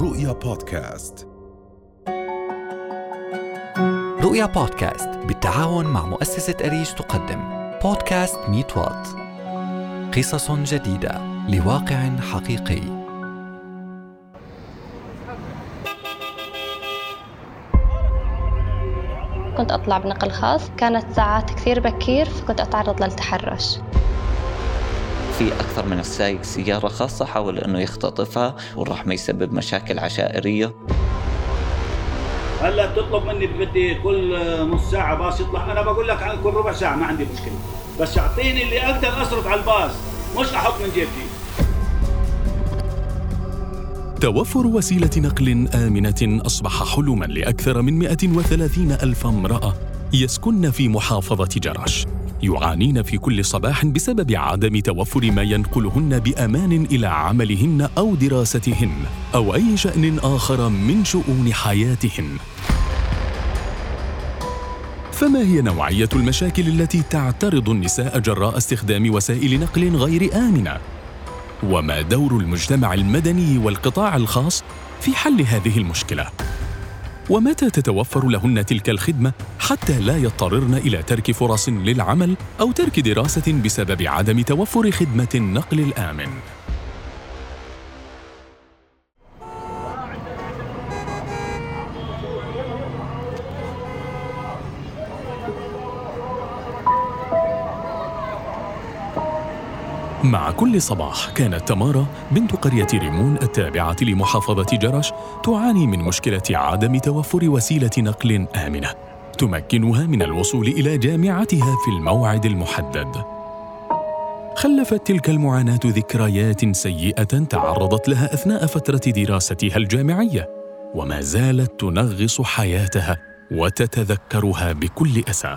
رؤيا بودكاست. رؤيا بودكاست بالتعاون مع مؤسسة أريج تقدم. بودكاست ميت وات. قصص جديدة لواقع حقيقي. كنت أطلع بنقل خاص. كانت ساعات كثير بكير فكنت أتعرض للتحرش. في أكثر من السايق سيارة خاصة حاول أنه يختطفها والرحمة يسبب مشاكل عشائرية. هلا بتطلب مني بدي كل نص ساعة باص يطلع. أنا بقول لك كل ربع ساعة ما عندي مشكلة. بس أعطيني اللي أقدر أصرف على الباص مش أحط من جيبتي توفر وسيلة نقل آمنة أصبح حلما لأكثر من 130 ألف امرأة يسكن في محافظة جرش يعانين في كل صباح بسبب عدم توفر ما ينقلهن بأمان إلى عملهن أو دراستهن أو أي شأن آخر من شؤون حياتهن. فما هي نوعية المشاكل التي تعترض النساء جراء استخدام وسائل نقل غير آمنة؟ وما دور المجتمع المدني والقطاع الخاص في حل هذه المشكلة؟ ومتى تتوفر لهن تلك الخدمة حتى لا يضطررن إلى ترك فرص للعمل أو ترك دراسة بسبب عدم توفر خدمة النقل الآمن؟ مع كل صباح كانت تمارا بنت قرية ريمون التابعة لمحافظة جرش تعاني من مشكلة عدم توفر وسيلة نقل آمنة تمكنها من الوصول إلى جامعتها في الموعد المحدد. خلفت تلك المعاناة ذكريات سيئة تعرضت لها أثناء فترة دراستها الجامعية، وما زالت تنغص حياتها وتتذكرها بكل أسى.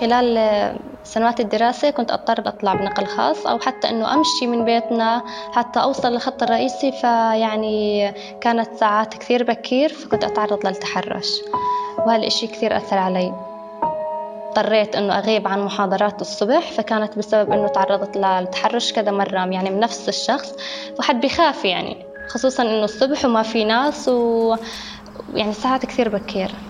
خلال سنوات الدراسة كنت أضطر أطلع بنقل خاص أو حتى إنه أمشي من بيتنا حتى أوصل للخط الرئيسي فيعني كانت ساعات كثير بكير فكنت أتعرض للتحرش. وهالإشي كثير أثر علي. اضطريت إنه أغيب عن محاضرات الصبح فكانت بسبب إنه تعرضت للتحرش كذا مرة يعني من نفس الشخص. واحد بخاف يعني خصوصا إنه الصبح وما في ناس و يعني ساعات كثير بكير.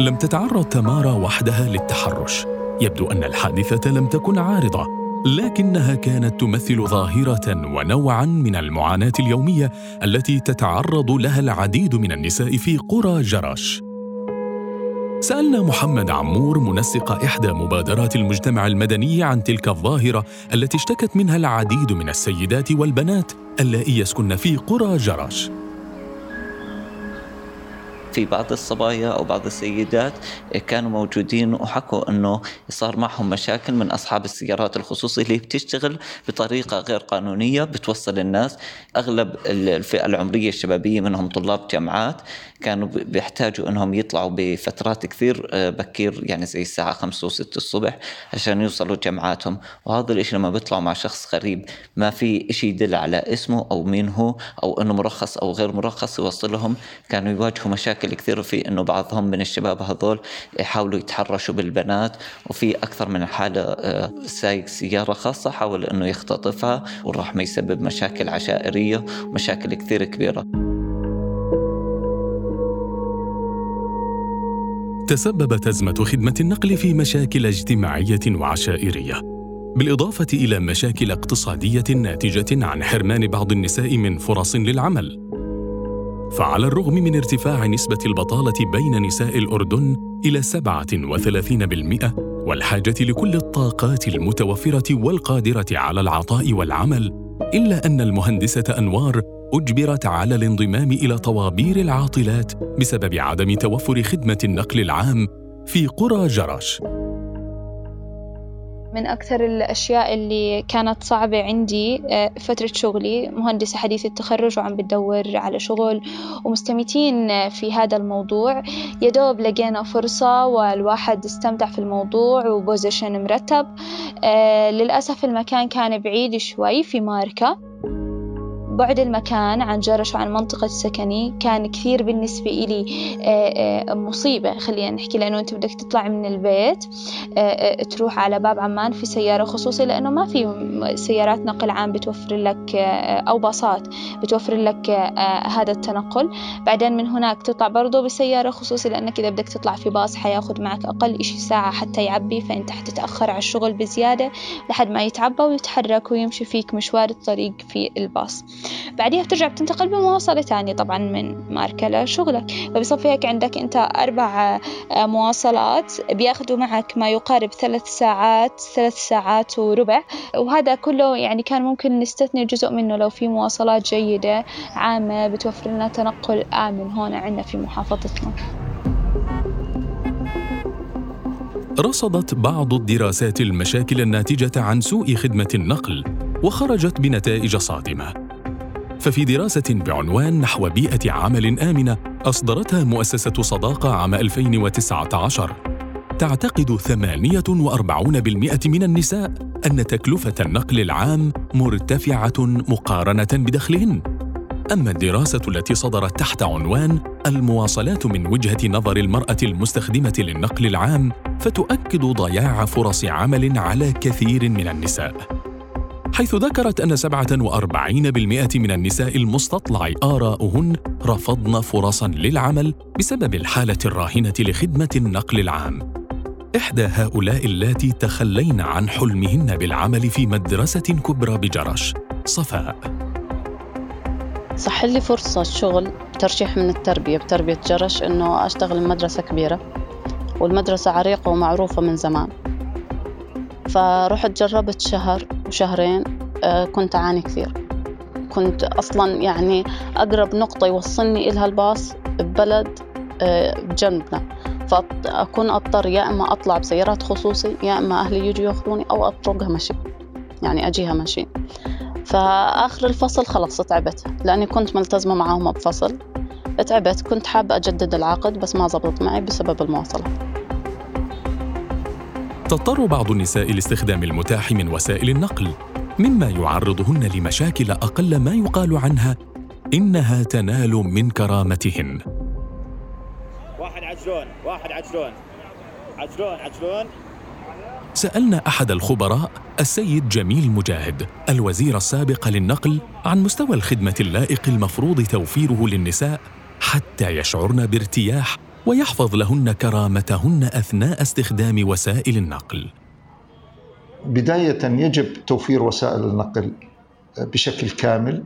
لم تتعرض تمارا وحدها للتحرش. يبدو أن الحادثة لم تكن عارضة لكنها كانت تمثل ظاهرة ونوعا من المعاناة اليومية التي تتعرض لها العديد من النساء في قرى جرش سألنا محمد عمور منسق إحدى مبادرات المجتمع المدني عن تلك الظاهرة التي اشتكت منها العديد من السيدات والبنات اللائي يسكن في قرى جرش في بعض الصبايا أو بعض السيدات كانوا موجودين وحكوا إنه صار معهم مشاكل من أصحاب السيارات الخصوصية اللي بتشتغل بطريقة غير قانونية بتوصل الناس. أغلب الفئة العمرية الشبابية منهم طلاب جامعات كانوا بيحتاجوا إنهم يطلعوا بفترات كثير آه، بكير يعني زي الساعة 5 و6 الصبح عشان يوصلوا جامعاتهم. وهذا الشيء لما بيطلعوا مع شخص غريب ما في شيء يدل على اسمه أو مين هو أو إنه مرخص أو غير مرخص يوصلهم. كانوا يواجهوا مشاكل مشاكل كثير في إنه بعضهم من الشباب هذول يحاولوا يتحرشوا بالبنات وفي أكثر من حالة آه، سايق سيارة خاصة حاول إنه يختطفها والرحمة يسبب مشاكل عشائرية ومشاكل كثير كبيرة. تسببت أزمة خدمة النقل في مشاكل اجتماعية وعشائرية بالإضافة إلى مشاكل اقتصادية ناتجة عن حرمان بعض النساء من فرص للعمل. فعلى الرغم من ارتفاع نسبة البطالة بين نساء الأردن إلى 37% والحاجة لكل الطاقات المتوفرة والقادرة على العطاء والعمل، إلا أن المهندسة أنوار أجبرت على الانضمام إلى طوابير العاطلات بسبب عدم توفر خدمة النقل العام في قرى جرش. من أكثر الأشياء اللي كانت صعبة عندي آه، فترة شغلي مهندسة حديث التخرج وعم بدور على شغل ومستمتين في هذا الموضوع. يدوب لقينا فرصة والواحد استمتع في الموضوع وبوزيشن مرتب. آه، للأسف المكان كان بعيد شوي في ماركة. بعد المكان عن جرش وعن منطقة سكني كان كثير بالنسبة إلي مصيبة. خلينا نحكي لأنه أنت بدك تطلع من البيت تروح على باب عمان في سيارة خصوصي لأنه ما في سيارات نقل عام بتوفر لك أو باصات بتوفر لك هذا التنقل. بعدين من هناك تطلع برضه بسيارة خصوصي لأنك إذا بدك تطلع في باص حياخد معك أقل إشي ساعة حتى يعبي فأنت حتتأخر على الشغل بزيادة لحد ما يتعبى ويتحرك ويمشي فيك مشوار الطريق في الباص. بعدها بترجع بتنتقل بمواصلة تانية طبعا من ماركة لشغلك. فبصفي هيك عندك أنت أربع مواصلات بياخدوا معك ما يقارب ثلاث ساعات ثلاث ساعات وربع. وهذا كله يعني كان ممكن نستثني جزء منه لو في مواصلات جيدة عامة بتوفر لنا تنقل آمن هون عندنا في محافظتنا. رصدت بعض الدراسات المشاكل الناتجة عن سوء خدمة النقل وخرجت بنتائج صادمة. ففي دراسة بعنوان نحو بيئة عمل آمنة أصدرتها مؤسسة صداقة عام 2019 تعتقد 48% من النساء أن تكلفة النقل العام مرتفعة مقارنة بدخلهن أما الدراسة التي صدرت تحت عنوان المواصلات من وجهة نظر المرأة المستخدمة للنقل العام فتؤكد ضياع فرص عمل على كثير من النساء. حيث ذكرت أن 47% من النساء المستطلع آراؤهن رفضن فرصا للعمل بسبب الحالة الراهنة لخدمة النقل العام. إحدى هؤلاء اللاتي تخلين عن حلمهن بالعمل في مدرسة كبرى بجرش، صفاء. صح لي فرصة شغل ترشيح من التربية بتربية جرش إنه أشتغل بمدرسة كبيرة والمدرسة عريقة ومعروفة من زمان فرحت جربت شهر وشهرين آه، كنت أعاني كثير. كنت أصلا يعني أقرب نقطة يوصلني إلها الباص ببلد آه، بجنبنا. فأكون أضطر يا إما أطلع بسيارات خصوصي يا إما أهلي يجوا ياخذوني أو أطرقها مشي يعني أجيها مشي. فآخر الفصل خلص تعبت لأني كنت ملتزمة معاهم بفصل. تعبت كنت حابة أجدد العقد بس ما زبط معي بسبب المواصلة تضطر بعض النساء لاستخدام المتاح من وسائل النقل مما يعرضهن لمشاكل أقل ما يقال عنها إنها تنال من كرامتهن. واحد عجلون واحد عجلون عجلون عجلون سألنا أحد الخبراء السيد جميل مجاهد الوزير السابق للنقل عن مستوى الخدمة اللائق المفروض توفيره للنساء حتى يشعرن بارتياح ويحفظ لهن كرامتهن أثناء استخدام وسائل النقل بداية يجب توفير وسائل النقل بشكل كامل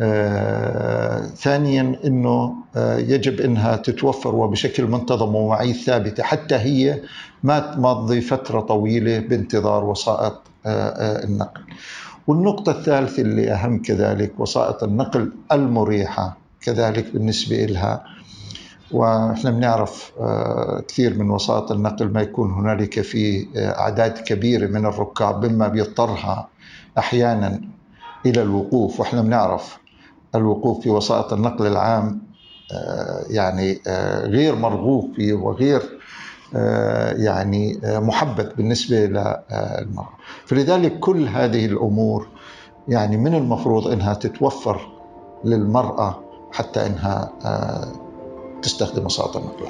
آه، ثانيا إنه آه، يجب إنها تتوفر وبشكل منتظم ومواعيد ثابتة حتى هي ما تمضي فترة طويلة بانتظار وسائط آه، النقل. والنقطة الثالثة اللي أهم كذلك وسائط النقل المريحة كذلك بالنسبة لها وإحنا بنعرف كثير من وسائط النقل ما يكون هنالك في أعداد كبيرة من الركاب مما بيضطرها أحيانا إلى الوقوف. وإحنا بنعرف الوقوف في وسائط النقل العام آه، يعني آه، غير مرغوب فيه وغير آه، يعني محبذ بالنسبة للمرأة. فلذلك كل هذه الأمور يعني من المفروض أنها تتوفر للمرأة حتى أنها تستخدم وسائط النقل.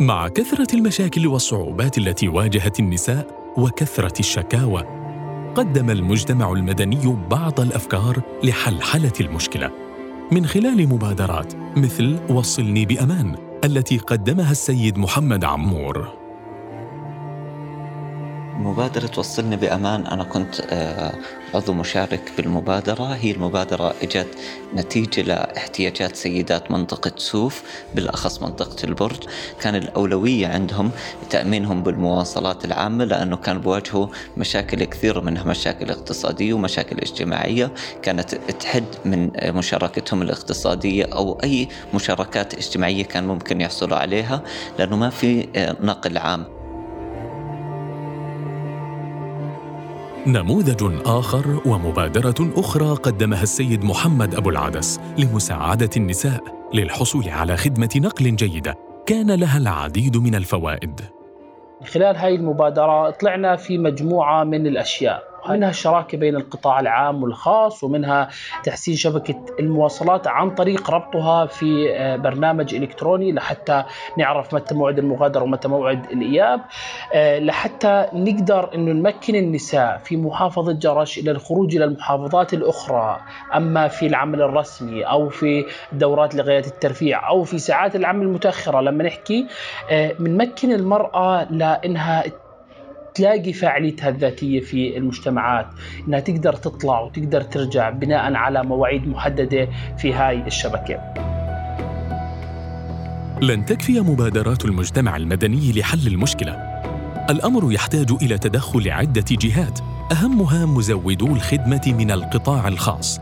مع كثرة المشاكل والصعوبات التي واجهت النساء وكثرة الشكاوى قدم المجتمع المدني بعض الأفكار لحلحلة المشكلة. من خلال مبادرات مثل وصلني بأمان التي قدمها السيد محمد عمور. مبادرة وصلني بأمان. أنا كنت آه، عضو مشارك بالمبادرة. هي المبادرة إجت نتيجة لاحتياجات سيدات منطقة سوف بالأخص منطقة البرج. كان الأولوية عندهم تأمينهم بالمواصلات العامة لأنه كان بواجهوا مشاكل كثيرة منها مشاكل اقتصادية ومشاكل اجتماعية. كانت تحد من مشاركتهم الاقتصادية أو أي مشاركات اجتماعية كان ممكن يحصلوا عليها لأنه ما في آه، نقل عام. نموذج آخر ومبادرة أخرى قدمها السيد محمد أبو العدس لمساعدة النساء للحصول على خدمة نقل جيدة. كان لها العديد من الفوائد. خلال هاي المبادرة طلعنا في مجموعة من الأشياء. منها الشراكة بين القطاع العام والخاص ومنها تحسين شبكة المواصلات عن طريق ربطها في آه، برنامج إلكتروني لحتى نعرف متى موعد المغادرة ومتى موعد الإياب آه، لحتى نقدر أنه نمكن النساء في محافظة جرش إلى الخروج إلى المحافظات الأخرى أما في العمل الرسمي أو في دورات لغاية الترفيع أو في ساعات العمل المتأخرة. لما نحكي بنمكن المرأة لأنها تلاقي فاعليتها الذاتية في المجتمعات إنها تقدر تطلع وتقدر ترجع بناء على مواعيد محددة في هاي الشبكة. لن تكفي مبادرات المجتمع المدني لحل المشكلة. الأمر يحتاج إلى تدخل عدة جهات أهمها مزودو الخدمة من القطاع الخاص.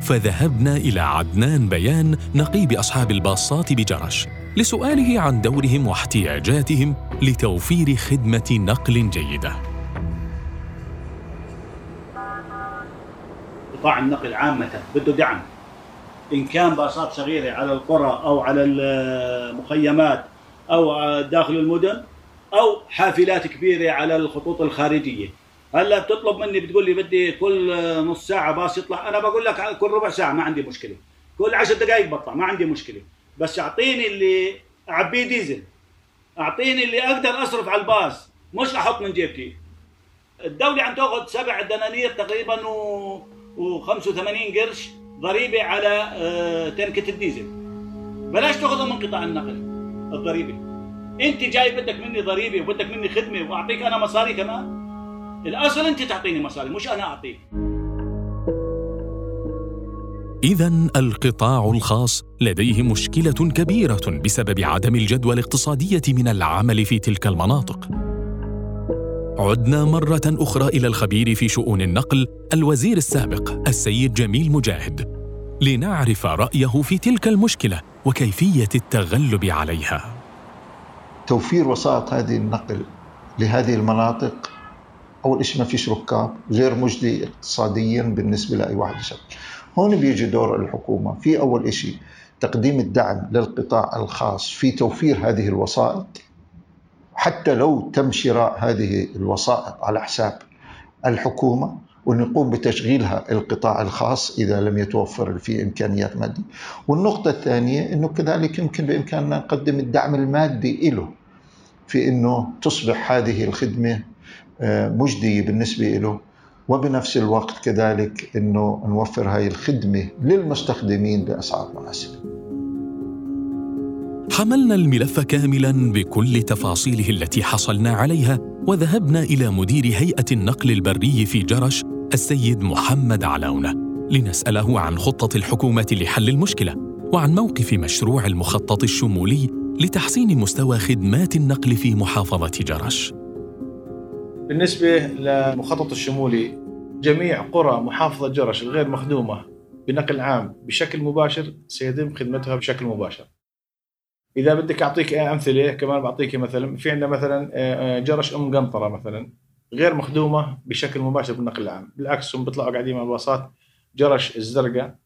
فذهبنا إلى عدنان بيان نقيب أصحاب الباصات بجرش. لسؤاله عن دورهم واحتياجاتهم لتوفير خدمة نقل جيدة. قطاع النقل عامة بده دعم. إن كان باصات صغيرة على القرى أو على المخيمات أو داخل المدن أو حافلات كبيرة على الخطوط الخارجية. هلأ بتطلب مني بتقول لي بدي كل نص ساعة باص يطلع. أنا بقول لك كل ربع ساعة ما عندي مشكلة. كل عشر دقائق بطلع. ما عندي مشكلة. بس اعطيني اللي أعبيه ديزل. أعطيني اللي أقدر أصرف على الباص. مش أحط من جيبتي. الدولة عم تأخذ سبع دنانير تقريبا و, و 85 قرش ضريبة على آه، تنكة الديزل. بلاش تاخذها من قطاع النقل الضريبة. أنت جاي بدك مني ضريبة وبدك مني خدمة وأعطيك أنا مصاري كمان؟ الأصل أنت تعطيني مصاري مش أنا أعطيك. إذا القطاع الخاص لديه مشكلة كبيرة بسبب عدم الجدوى الاقتصادية من العمل في تلك المناطق. عدنا مرة أخرى إلى الخبير في شؤون النقل الوزير السابق السيد جميل مجاهد لنعرف رأيه في تلك المشكلة وكيفية التغلب عليها. توفير وسائط هذه النقل لهذه المناطق أول شيء ما فيش ركاب غير مجدي اقتصاديا بالنسبة لأي واحد يشتغل هون بيجي دور الحكومة. في أول شيء تقديم الدعم للقطاع الخاص في توفير هذه الوسائط حتى لو تم شراء هذه الوسائط على حساب الحكومة وأن يقوم بتشغيلها القطاع الخاص إذا لم يتوفر في إمكانيات مادية. والنقطة الثانية أنه كذلك يمكن بإمكاننا نقدم الدعم المادي له في أنه تصبح هذه الخدمة آه، مجدية بالنسبة له وبنفس الوقت كذلك إنه نوفر هاي الخدمة للمستخدمين بأسعار مناسبة. حملنا الملف كاملا بكل تفاصيله التي حصلنا عليها وذهبنا إلى مدير هيئة النقل البري في جرش السيد محمد علاونة لنسأله عن خطة الحكومة لحل المشكلة وعن موقف مشروع المخطط الشمولي لتحسين مستوى خدمات النقل في محافظة جرش. بالنسبة للمخطط الشمولي جميع قرى محافظة جرش الغير مخدومة بنقل عام بشكل مباشر سيتم خدمتها بشكل مباشر. إذا بدك أعطيك أمثلة كمان بعطيك مثلا في عندنا مثلا آه، آه، جرش أم قنطرة مثلا غير مخدومة بشكل مباشر بالنقل العام. بالعكس هم بيطلعوا قاعدين مع الباصات جرش الزرقاء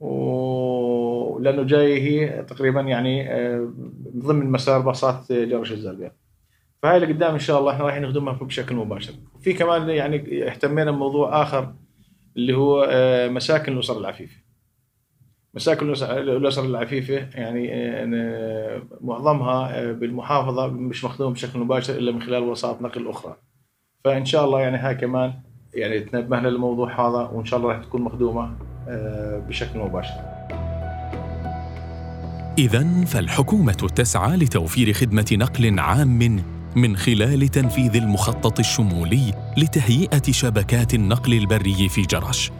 ولأنه جاي هي تقريبا يعني آه، ضمن مسار باصات جرش الزرقاء. فهاي اللي قدام إن شاء الله إحنا رايحين نخدمها بشكل مباشر. في كمان يعني اهتمينا بموضوع آخر اللي هو آه، مساكن الأسر العفيفة. مساكن الأسر العفيفة يعني آه، معظمها آه، بالمحافظة مش مخدوم بشكل مباشر إلا من خلال وسائط نقل أخرى. فإن شاء الله يعني هاي كمان يعني تنبهنا للموضوع هذا وإن شاء الله راح تكون مخدومة بشكل مباشر. إذا فالحكومة تسعى لتوفير خدمة نقل عام من خلال تنفيذ المخطط الشمولي لتهيئة شبكات النقل البري في جرش.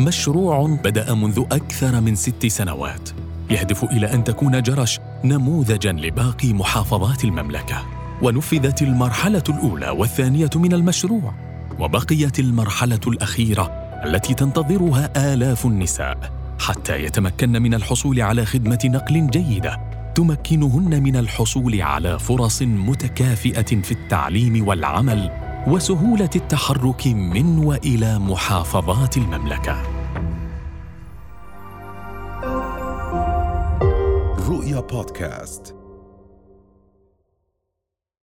مشروع بدأ منذ أكثر من ست سنوات يهدف إلى أن تكون جرش نموذجا لباقي محافظات المملكة ونفذت المرحلة الأولى والثانية من المشروع وبقيت المرحلة الأخيرة التي تنتظرها آلاف النساء حتى يتمكن من الحصول على خدمة نقل جيدة تمكنهن من الحصول على فرص متكافئة في التعليم والعمل وسهولة التحرك من وإلى محافظات المملكة. رؤيا بودكاست.